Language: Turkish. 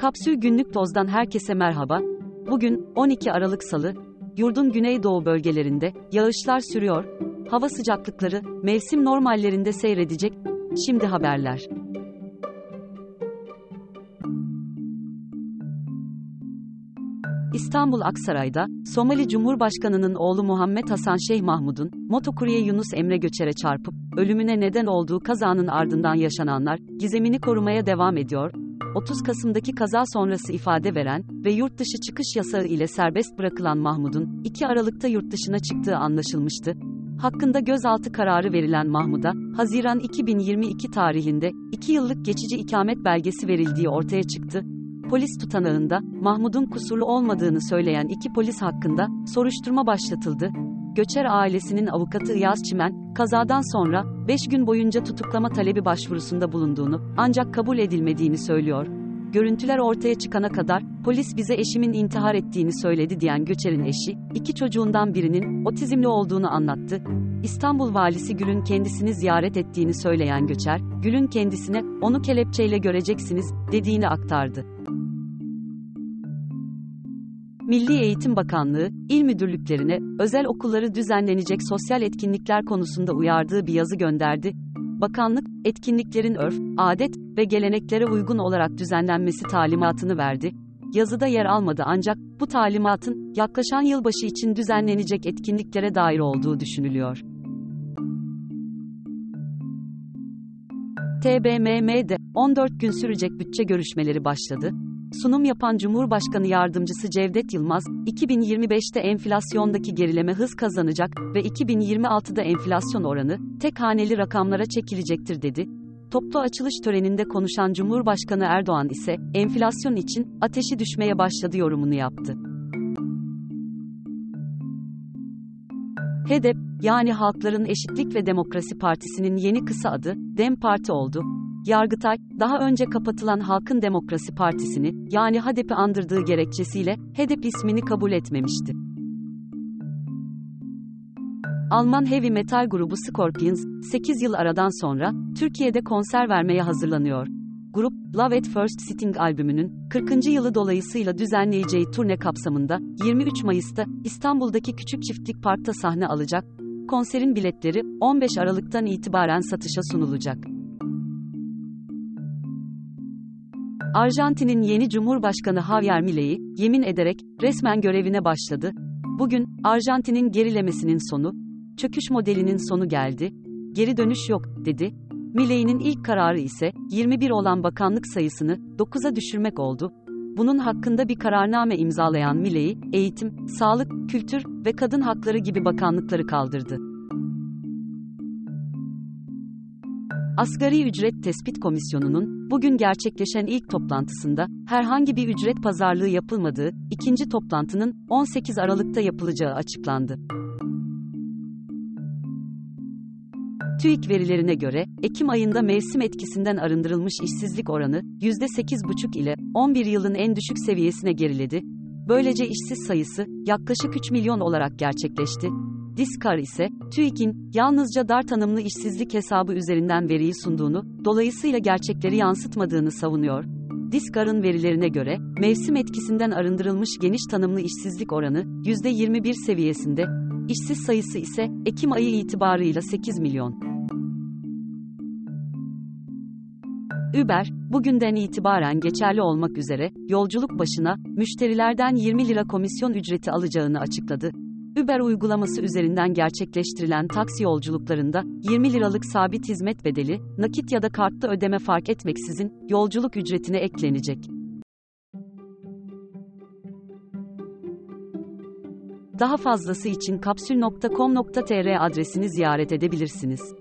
Kapsül Günlük Toz'dan herkese merhaba. Bugün 12 Aralık Salı. Yurdun güneydoğu bölgelerinde yağışlar sürüyor. Hava sıcaklıkları mevsim normallerinde seyredecek. Şimdi haberler. İstanbul Aksaray'da, Somali Cumhurbaşkanı'nın oğlu Muhammed Hasan Şeyh Mahmud'un, motokurye Yunus Emre Göçer'e çarpıp, ölümüne neden olduğu kazanın ardından yaşananlar, gizemini korumaya devam ediyor. 30 Kasım'daki kaza sonrası ifade veren ve yurt dışı çıkış yasağı ile serbest bırakılan Mahmud'un, 2 Aralık'ta yurt dışına çıktığı anlaşılmıştı. Hakkında gözaltı kararı verilen Mahmud'a, Haziran 2022 tarihinde, 2 yıllık geçici ikamet belgesi verildiği ortaya çıktı. Polis tutanağında, Mahmud'un kusurlu olmadığını söyleyen iki polis hakkında, soruşturma başlatıldı. Göçer ailesinin avukatı İyaz Çimen, kazadan sonra, 5 gün boyunca tutuklama talebi başvurusunda bulunduğunu, ancak kabul edilmediğini söylüyor. Görüntüler ortaya çıkana kadar, polis bize eşimin intihar ettiğini söyledi diyen Göçer'in eşi, iki çocuğundan birinin, otizmli olduğunu anlattı. İstanbul valisi Gül'ün kendisini ziyaret ettiğini söyleyen Göçer, Gül'ün kendisine, onu kelepçeyle göreceksiniz, dediğini aktardı. Milli Eğitim Bakanlığı, il müdürlüklerine, özel okulları düzenlenecek sosyal etkinlikler konusunda uyardığı bir yazı gönderdi. Bakanlık, etkinliklerin örf, adet ve geleneklere uygun olarak düzenlenmesi talimatını verdi. Yazıda yer almadı ancak, bu talimatın, yaklaşan yılbaşı için düzenlenecek etkinliklere dair olduğu düşünülüyor. TBMM'de 14 gün sürecek bütçe görüşmeleri başladı. Sunum yapan Cumhurbaşkanı Yardımcısı Cevdet Yılmaz, 2025'te enflasyondaki gerileme hız kazanacak ve 2026'da enflasyon oranı tek haneli rakamlara çekilecektir dedi. Toplu açılış töreninde konuşan Cumhurbaşkanı Erdoğan ise enflasyon için ateşi düşmeye başladı yorumunu yaptı. HEDEP, yani Halkların Eşitlik ve Demokrasi Partisi'nin yeni kısa adı, DEM Parti oldu. Yargıtay, daha önce kapatılan Halkın Demokrasi Partisi'ni, yani HADEP'i andırdığı gerekçesiyle, HEDEP ismini kabul etmemişti. Alman heavy metal grubu Scorpions, 8 yıl aradan sonra, Türkiye'de konser vermeye hazırlanıyor. Grup, Love at First Sitting albümünün 40. yılı dolayısıyla düzenleyeceği turne kapsamında 23 Mayıs'ta İstanbul'daki Küçük Çiftlik Park'ta sahne alacak. Konserin biletleri 15 Aralık'tan itibaren satışa sunulacak. Arjantin'in yeni Cumhurbaşkanı Javier Milei, yemin ederek, resmen görevine başladı. Bugün, Arjantin'in gerilemesinin sonu, çöküş modelinin sonu geldi, geri dönüş yok, dedi. Milei'nin ilk kararı ise, 21 olan bakanlık sayısını, 9'a düşürmek oldu. Bunun hakkında bir kararname imzalayan Milei, eğitim, sağlık, kültür ve kadın hakları gibi bakanlıkları kaldırdı. Asgari Ücret Tespit Komisyonu'nun bugün gerçekleşen ilk toplantısında herhangi bir ücret pazarlığı yapılmadığı, ikinci toplantının 18 Aralık'ta yapılacağı açıklandı. TÜİK verilerine göre, Ekim ayında mevsim etkisinden arındırılmış işsizlik oranı, %8,5 ile 11 yılın en düşük seviyesine geriledi. Böylece işsiz sayısı, yaklaşık 3 milyon olarak gerçekleşti. Diskar ise, TÜİK'in, yalnızca dar tanımlı işsizlik hesabı üzerinden veriyi sunduğunu, dolayısıyla gerçekleri yansıtmadığını savunuyor. Diskar'ın verilerine göre, mevsim etkisinden arındırılmış geniş tanımlı işsizlik oranı, %21 seviyesinde, işsiz sayısı ise, Ekim ayı itibarıyla 8 milyon. Uber, bugünden itibaren geçerli olmak üzere, yolculuk başına, müşterilerden 20 lira komisyon ücreti alacağını açıkladı. Uber uygulaması üzerinden gerçekleştirilen taksi yolculuklarında 20 liralık sabit hizmet bedeli, nakit ya da kartlı ödeme fark etmeksizin yolculuk ücretine eklenecek. Daha fazlası için kapsül.com.tr adresini ziyaret edebilirsiniz.